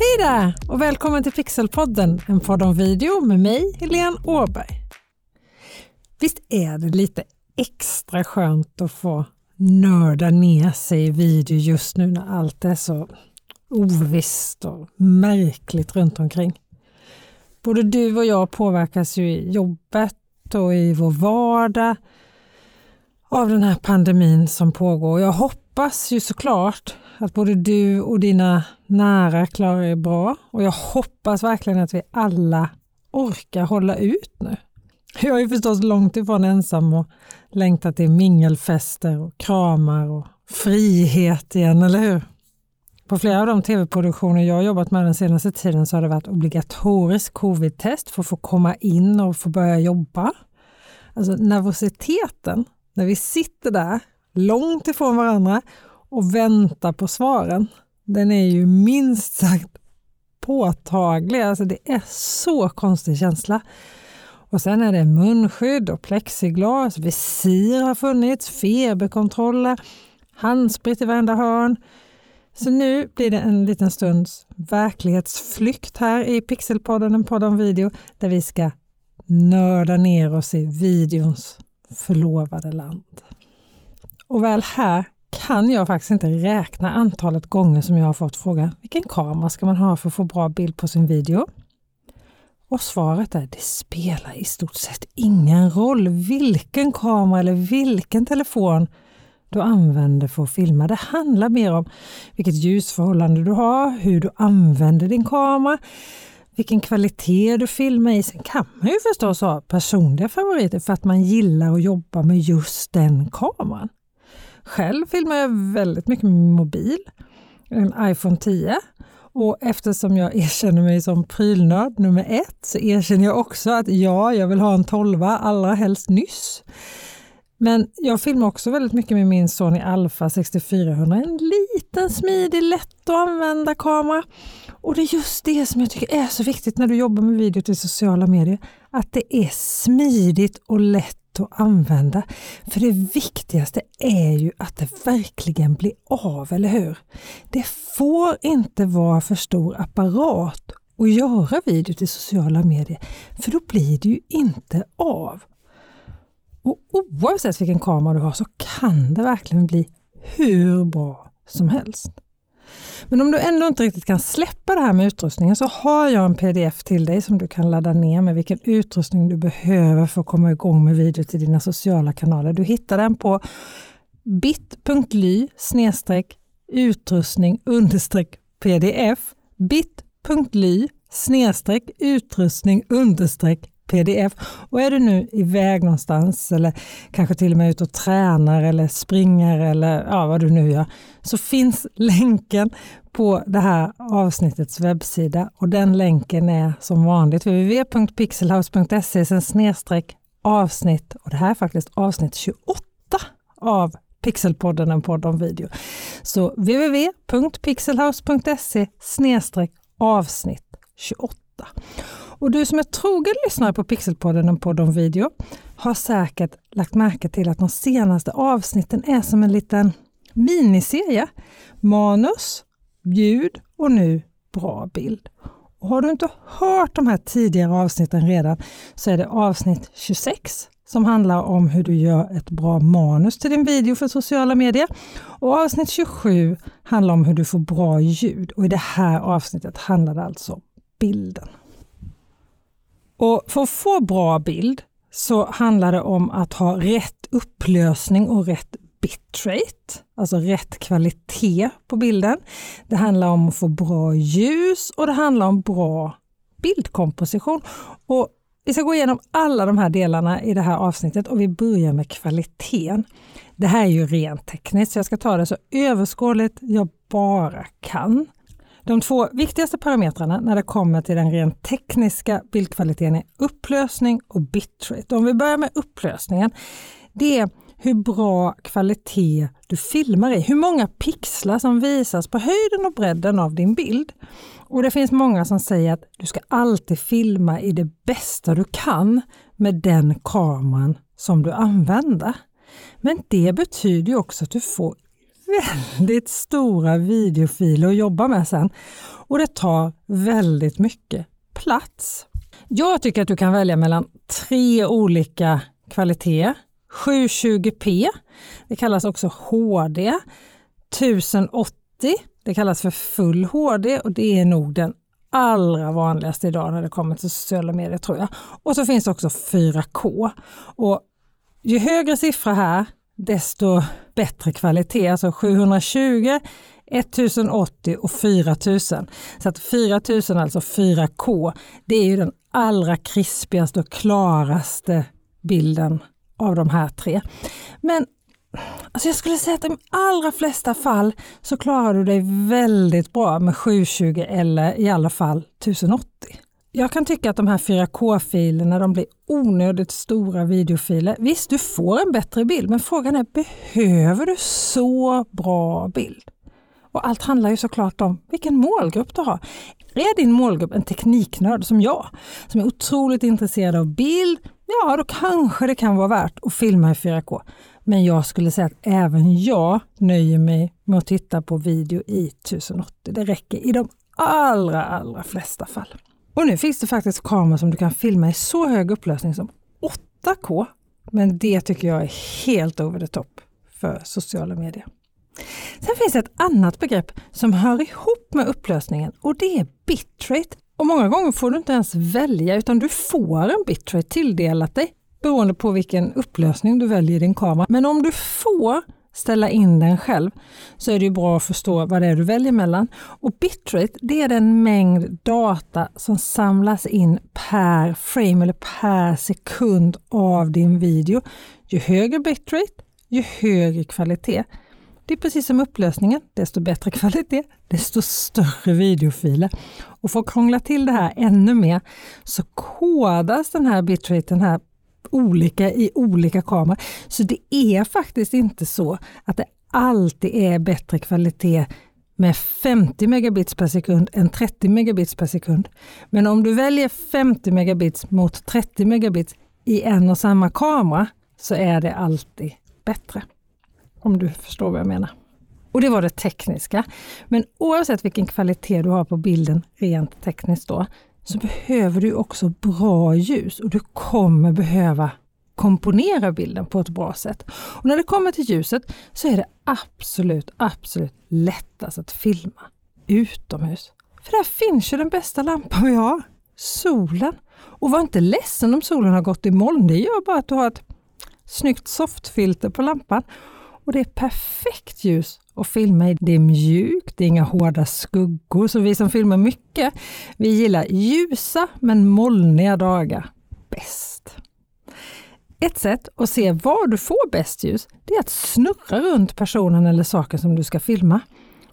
Hej där och välkommen till Pixelpodden, en podd om video med mig, Helene Åberg. Visst är det lite extra skönt att få nörda ner sig i video just nu när allt är så ovisst och märkligt runt omkring. Både du och jag påverkas ju i jobbet och i vår vardag av den här pandemin som pågår. Jag hoppas ju såklart att både du och dina nära klarar er bra och jag hoppas verkligen att vi alla orkar hålla ut nu. Jag är förstås långt ifrån ensam och längtar till mingelfester och kramar och frihet igen, eller hur? På flera av de tv-produktioner jag jobbat med den senaste tiden så har det varit obligatoriskt covid-test för att få komma in och få börja jobba. Alltså nervositeten när vi sitter där långt ifrån varandra och väntar på svaren, den är ju minst sagt påtaglig. Alltså det är så konstig känsla. Och sen är det munskydd och plexiglas, visir har funnits, feberkontroller, handsprit i varenda hörn. Så nu blir det en liten stunds verklighetsflykt här i Pixelpodden, en podd om video, där vi ska nörda ner oss i videons förlovade land. Och väl här kan jag faktiskt inte räkna antalet gånger som jag har fått fråga vilken kamera ska man ha för att få bra bild på sin video? Och svaret är det spelar i stort sett ingen roll vilken kamera eller vilken telefon du använder för att filma. Det handlar mer om vilket ljusförhållande du har, hur du använder din kamera, vilken kvalitet du filmar i. Sen kan man ju förstås ha personliga favoriter för att man gillar att jobba med just den kameran. Själv filmar jag väldigt mycket med min mobil, en iPhone 10. Och eftersom jag erkänner mig som prylnörd nummer ett så erkänner jag också att ja, jag vill ha en 12 allra helst nyss. Men jag filmar också väldigt mycket med min Sony Alpha 6400, en liten smidig, lätt att använda kamera. Och det är just det som jag tycker är så viktigt när du jobbar med video till sociala medier, att det är smidigt och lätt att använda. För det viktigaste är ju att det verkligen blir av, eller hur? Det får inte vara för stor apparat att göra video till sociala medier, för då blir det ju inte av. Och oavsett vilken kamera du har så kan det verkligen bli hur bra som helst. Men om du ändå inte riktigt kan släppa det här med utrustningen så har jag en pdf till dig som du kan ladda ner med vilken utrustning du behöver för att komma igång med video till dina sociala kanaler. Du hittar den på bit.ly utrustning understreck pdf bit.ly utrustning understreck pdf. Och är du nu iväg någonstans eller kanske till och med ute och tränar eller springer eller ja, vad du nu gör, så finns länken på det här avsnittets webbsida och den länken är som vanligt www.pixelhouse.se snedstreck avsnitt och det här är faktiskt avsnitt 28 av Pixelpodden, en podd om video. Så www.pixelhouse.se snedstreck avsnitt 28. Och du som är trogen lyssnare på Pixelpodden, en podd om video, har säkert lagt märke till att de senaste avsnitten är som en liten miniserie. Manus, ljud och nu bra bild. Och har du inte hört de här tidigare avsnitten redan så är det avsnitt 26 som handlar om hur du gör ett bra manus till din video för sociala medier. Och avsnitt 27 handlar om hur du får bra ljud och i det här avsnittet handlar det alltså om bilden. Och för att få bra bild så handlar det om att ha rätt upplösning och rätt bitrate, alltså rätt kvalitet på bilden. Det handlar om att få bra ljus och det handlar om bra bildkomposition. Och vi ska gå igenom alla de här delarna i det här avsnittet och vi börjar med kvaliteten. Det här är ju rent tekniskt så jag ska ta det så överskådligt jag bara kan. De två viktigaste parametrarna när det kommer till den rent tekniska bildkvaliteten är upplösning och bitrate. Om vi börjar med upplösningen. Det är hur bra kvalitet du filmar i, hur många pixlar som visas på höjden och bredden av din bild. Och Det finns många som säger att du ska alltid filma i det bästa du kan med den kameran som du använder. Men det betyder också att du får väldigt stora videofiler att jobba med sen och det tar väldigt mycket plats. Jag tycker att du kan välja mellan tre olika kvaliteter. 720p, det kallas också HD. 1080, det kallas för full HD och det är nog den allra vanligaste idag när det kommer till sociala medier tror jag. Och så finns också 4K. Och ju högre siffra här, desto bättre kvalitet. Alltså 720, 1080 och 4000. Så att 4000, alltså 4K, det är ju den allra krispigaste och klaraste bilden av de här tre. Men alltså jag skulle säga att i de allra flesta fall så klarar du dig väldigt bra med 720 eller i alla fall 1080. Jag kan tycka att de här 4K-filerna de blir onödigt stora videofiler. Visst, du får en bättre bild, men frågan är behöver du så bra bild? Och allt handlar ju såklart om vilken målgrupp du har. Är din målgrupp en tekniknörd som jag, som är otroligt intresserad av bild, ja då kanske det kan vara värt att filma i 4K. Men jag skulle säga att även jag nöjer mig med att titta på video i 1080. Det räcker i de allra, allra flesta fall. Och nu finns det faktiskt kameror som du kan filma i så hög upplösning som 8K. Men det tycker jag är helt over the top för sociala medier. Sen finns det ett annat begrepp som hör ihop med upplösningen och det är bitrate. Och många gånger får du inte ens välja utan du får en bitrate tilldelat dig beroende på vilken upplösning du väljer i din kamera. Men om du får ställa in den själv så är det bra att förstå vad det är du väljer mellan. Och bitrate det är den mängd data som samlas in per frame eller per sekund av din video. Ju högre bitrate, ju högre kvalitet. Det är precis som upplösningen, desto bättre kvalitet, desto större videofiler. Och för att krångla till det här ännu mer så kodas den här bitraten här olika i olika kameror. Så det är faktiskt inte så att det alltid är bättre kvalitet med 50 megabits per sekund än 30 megabits per sekund. Men om du väljer 50 megabits mot 30 megabits i en och samma kamera så är det alltid bättre. Om du förstår vad jag menar. Och det var det tekniska. Men oavsett vilken kvalitet du har på bilden rent tekniskt då, så behöver du också bra ljus och du kommer behöva komponera bilden på ett bra sätt. Och när det kommer till ljuset så är det absolut, absolut lättast att filma utomhus. För där finns ju den bästa lampan vi har, solen. Och var inte ledsen om solen har gått i moln, det gör bara att du har ett snyggt softfilter på lampan och det är perfekt ljus och filma i. Det är mjukt, det är inga hårda skuggor, så vi som filmar mycket, vi gillar ljusa men molniga dagar bäst. Ett sätt att se var du får bäst ljus, det är att snurra runt personen eller saken som du ska filma.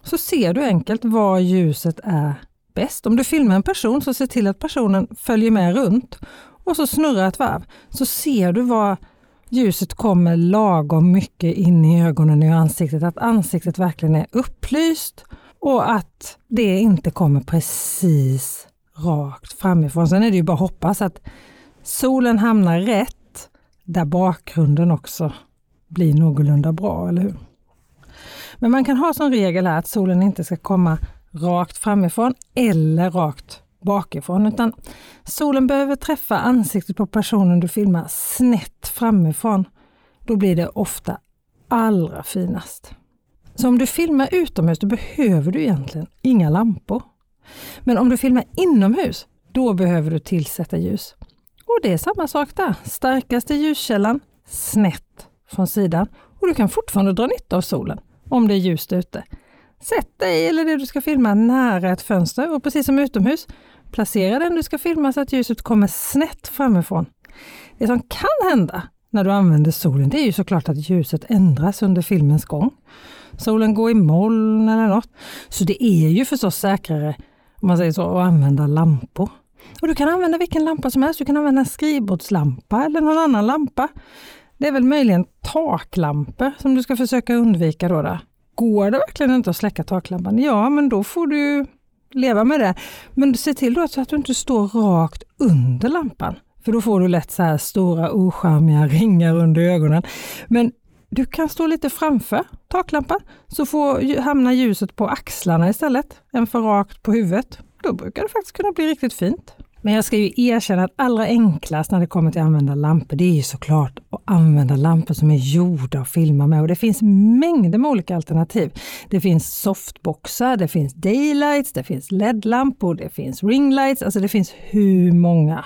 Så ser du enkelt var ljuset är bäst. Om du filmar en person så se till att personen följer med runt och så snurra ett varv. Så ser du var ljuset kommer lagom mycket in i ögonen och i ansiktet, att ansiktet verkligen är upplyst och att det inte kommer precis rakt framifrån. Sen är det ju bara att hoppas att solen hamnar rätt där bakgrunden också blir någorlunda bra, eller hur? Men man kan ha som regel här att solen inte ska komma rakt framifrån eller rakt bakifrån, utan solen behöver träffa ansiktet på personen du filmar snett framifrån. Då blir det ofta allra finast. Så om du filmar utomhus, då behöver du egentligen inga lampor. Men om du filmar inomhus, då behöver du tillsätta ljus. Och det är samma sak där. Starkaste ljuskällan snett från sidan och du kan fortfarande dra nytta av solen om det är ljust ute. Sätt dig eller det du ska filma nära ett fönster och precis som utomhus, placera den du ska filma så att ljuset kommer snett framifrån. Det som kan hända när du använder solen, det är ju såklart att ljuset ändras under filmens gång. Solen går i moln eller något. Så det är ju förstås säkrare om man säger så, att använda lampor. Och Du kan använda vilken lampa som helst. Du kan använda en skrivbordslampa eller någon annan lampa. Det är väl möjligen taklampor som du ska försöka undvika då. Där. Går det verkligen inte att släcka taklampan? Ja, men då får du leva med det. Men se till då att du inte står rakt under lampan. För då får du lätt så här stora ocharmiga ringar under ögonen. Men du kan stå lite framför taklampan så får hamna ljuset på axlarna istället än för rakt på huvudet. Då brukar det faktiskt kunna bli riktigt fint. Men jag ska ju erkänna att allra enklast när det kommer till att använda lampor, det är ju såklart att använda lampor som är gjorda att filma med. Och det finns mängder med olika alternativ. Det finns softboxar, det finns daylights, det finns LED-lampor, det finns ringlights, alltså det finns hur många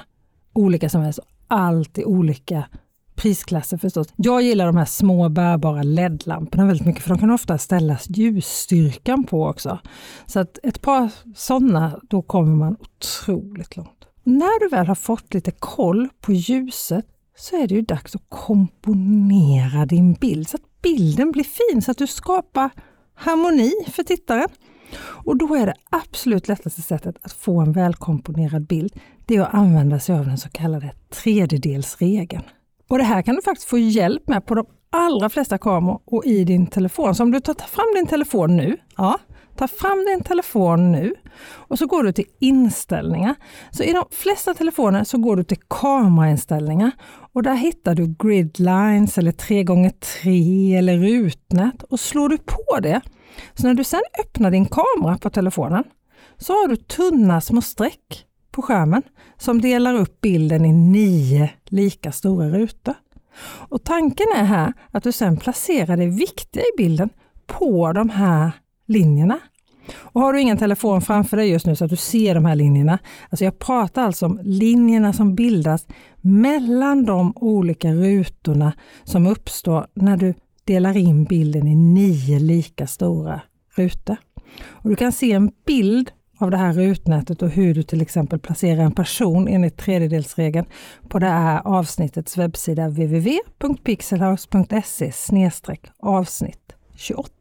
olika som helst. Allt i olika prisklasser förstås. Jag gillar de här små bärbara LED-lamporna väldigt mycket för de kan ofta ställas ljusstyrkan på också. Så att ett par sådana, då kommer man otroligt långt. När du väl har fått lite koll på ljuset så är det ju dags att komponera din bild så att bilden blir fin, så att du skapar harmoni för tittaren. Och då är det absolut lättaste sättet att få en välkomponerad bild, det är att använda sig av den så kallade tredjedelsregeln. Och det här kan du faktiskt få hjälp med på de allra flesta kameror och i din telefon. Så om du tar fram din telefon nu, ja, Ta fram din telefon nu och så går du till inställningar. Så i de flesta telefoner så går du till kamerainställningar och där hittar du gridlines eller 3x3 eller rutnät och slår du på det. Så när du sedan öppnar din kamera på telefonen så har du tunna små streck på skärmen som delar upp bilden i nio lika stora rutor. Och Tanken är här att du sedan placerar det viktiga i bilden på de här linjerna. Och har du ingen telefon framför dig just nu så att du ser de här linjerna. Alltså jag pratar alltså om linjerna som bildas mellan de olika rutorna som uppstår när du delar in bilden i nio lika stora rutor. Och du kan se en bild av det här rutnätet och hur du till exempel placerar en person enligt tredjedelsregeln på det här avsnittets webbsida www.pixelhouse.se avsnitt 28.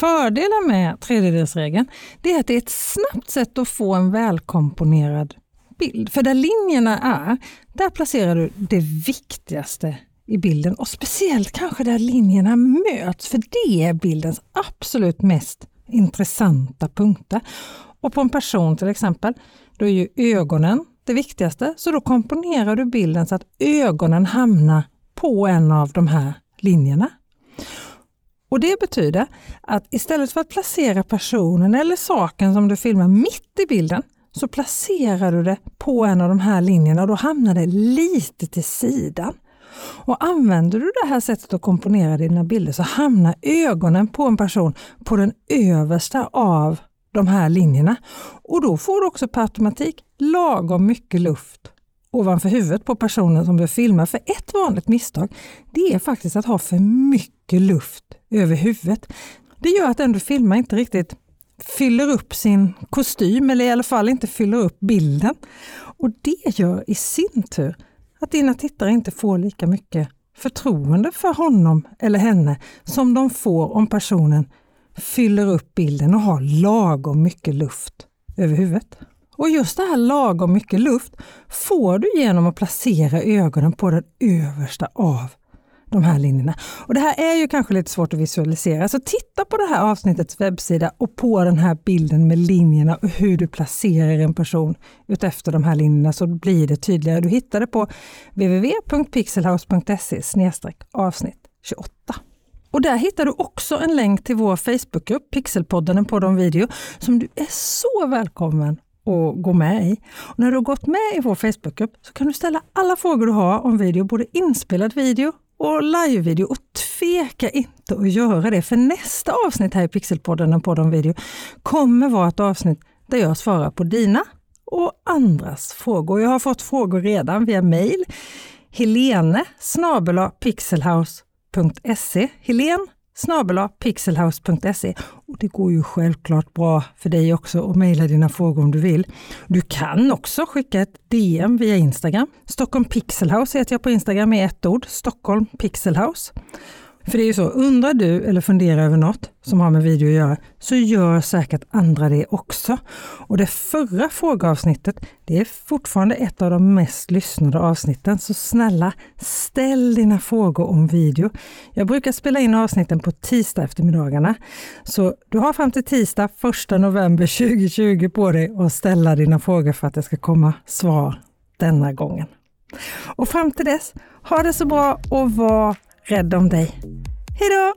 Fördelen med tredjedelsregeln det är att det är ett snabbt sätt att få en välkomponerad bild. För där linjerna är, där placerar du det viktigaste i bilden och speciellt kanske där linjerna möts, för det är bildens absolut mest intressanta punkter. Och på en person till exempel, då är ju ögonen det viktigaste, så då komponerar du bilden så att ögonen hamnar på en av de här linjerna. Och Det betyder att istället för att placera personen eller saken som du filmar mitt i bilden så placerar du det på en av de här linjerna och då hamnar det lite till sidan. Och Använder du det här sättet att komponera dina bilder så hamnar ögonen på en person på den översta av de här linjerna. Och då får du också per automatik lagom mycket luft ovanför huvudet på personen som du filmar. För ett vanligt misstag det är faktiskt att ha för mycket luft över huvudet. Det gör att den du filmar inte riktigt fyller upp sin kostym eller i alla fall inte fyller upp bilden. Och Det gör i sin tur att dina tittare inte får lika mycket förtroende för honom eller henne som de får om personen fyller upp bilden och har lagom mycket luft över huvudet. Och just det här lagom mycket luft får du genom att placera ögonen på den översta av de här linjerna. Och Det här är ju kanske lite svårt att visualisera, så titta på det här avsnittets webbsida och på den här bilden med linjerna och hur du placerar en person utefter de här linjerna så blir det tydligare. Du hittar det på www.pixelhouse.se avsnitt 28. Och där hittar du också en länk till vår Facebookgrupp Pixelpodden en podd om video som du är så välkommen att gå med i. Och när du har gått med i vår Facebookgrupp så kan du ställa alla frågor du har om video, både inspelad video och livevideo. Och tveka inte att göra det, för nästa avsnitt här i Pixelpodden, en podd om video, kommer vara ett avsnitt där jag svarar på dina och andras frågor. Jag har fått frågor redan via mejl. Helene pixelhouse.se snabel pixelhouse.se. Och Det går ju självklart bra för dig också att mejla dina frågor om du vill. Du kan också skicka ett DM via Instagram. Stockholm Pixelhouse heter jag på Instagram med ett ord, Stockholm Pixelhouse. För det är ju så, undrar du eller funderar över något som har med video att göra, så gör säkert andra det också. Och det förra frågeavsnittet, det är fortfarande ett av de mest lyssnade avsnitten, så snälla ställ dina frågor om video. Jag brukar spela in avsnitten på tisdag eftermiddagarna, så du har fram till tisdag 1 november 2020 på dig att ställa dina frågor för att det ska komma svar denna gången. Och fram till dess, ha det så bra och var rädd om dig. Hej då!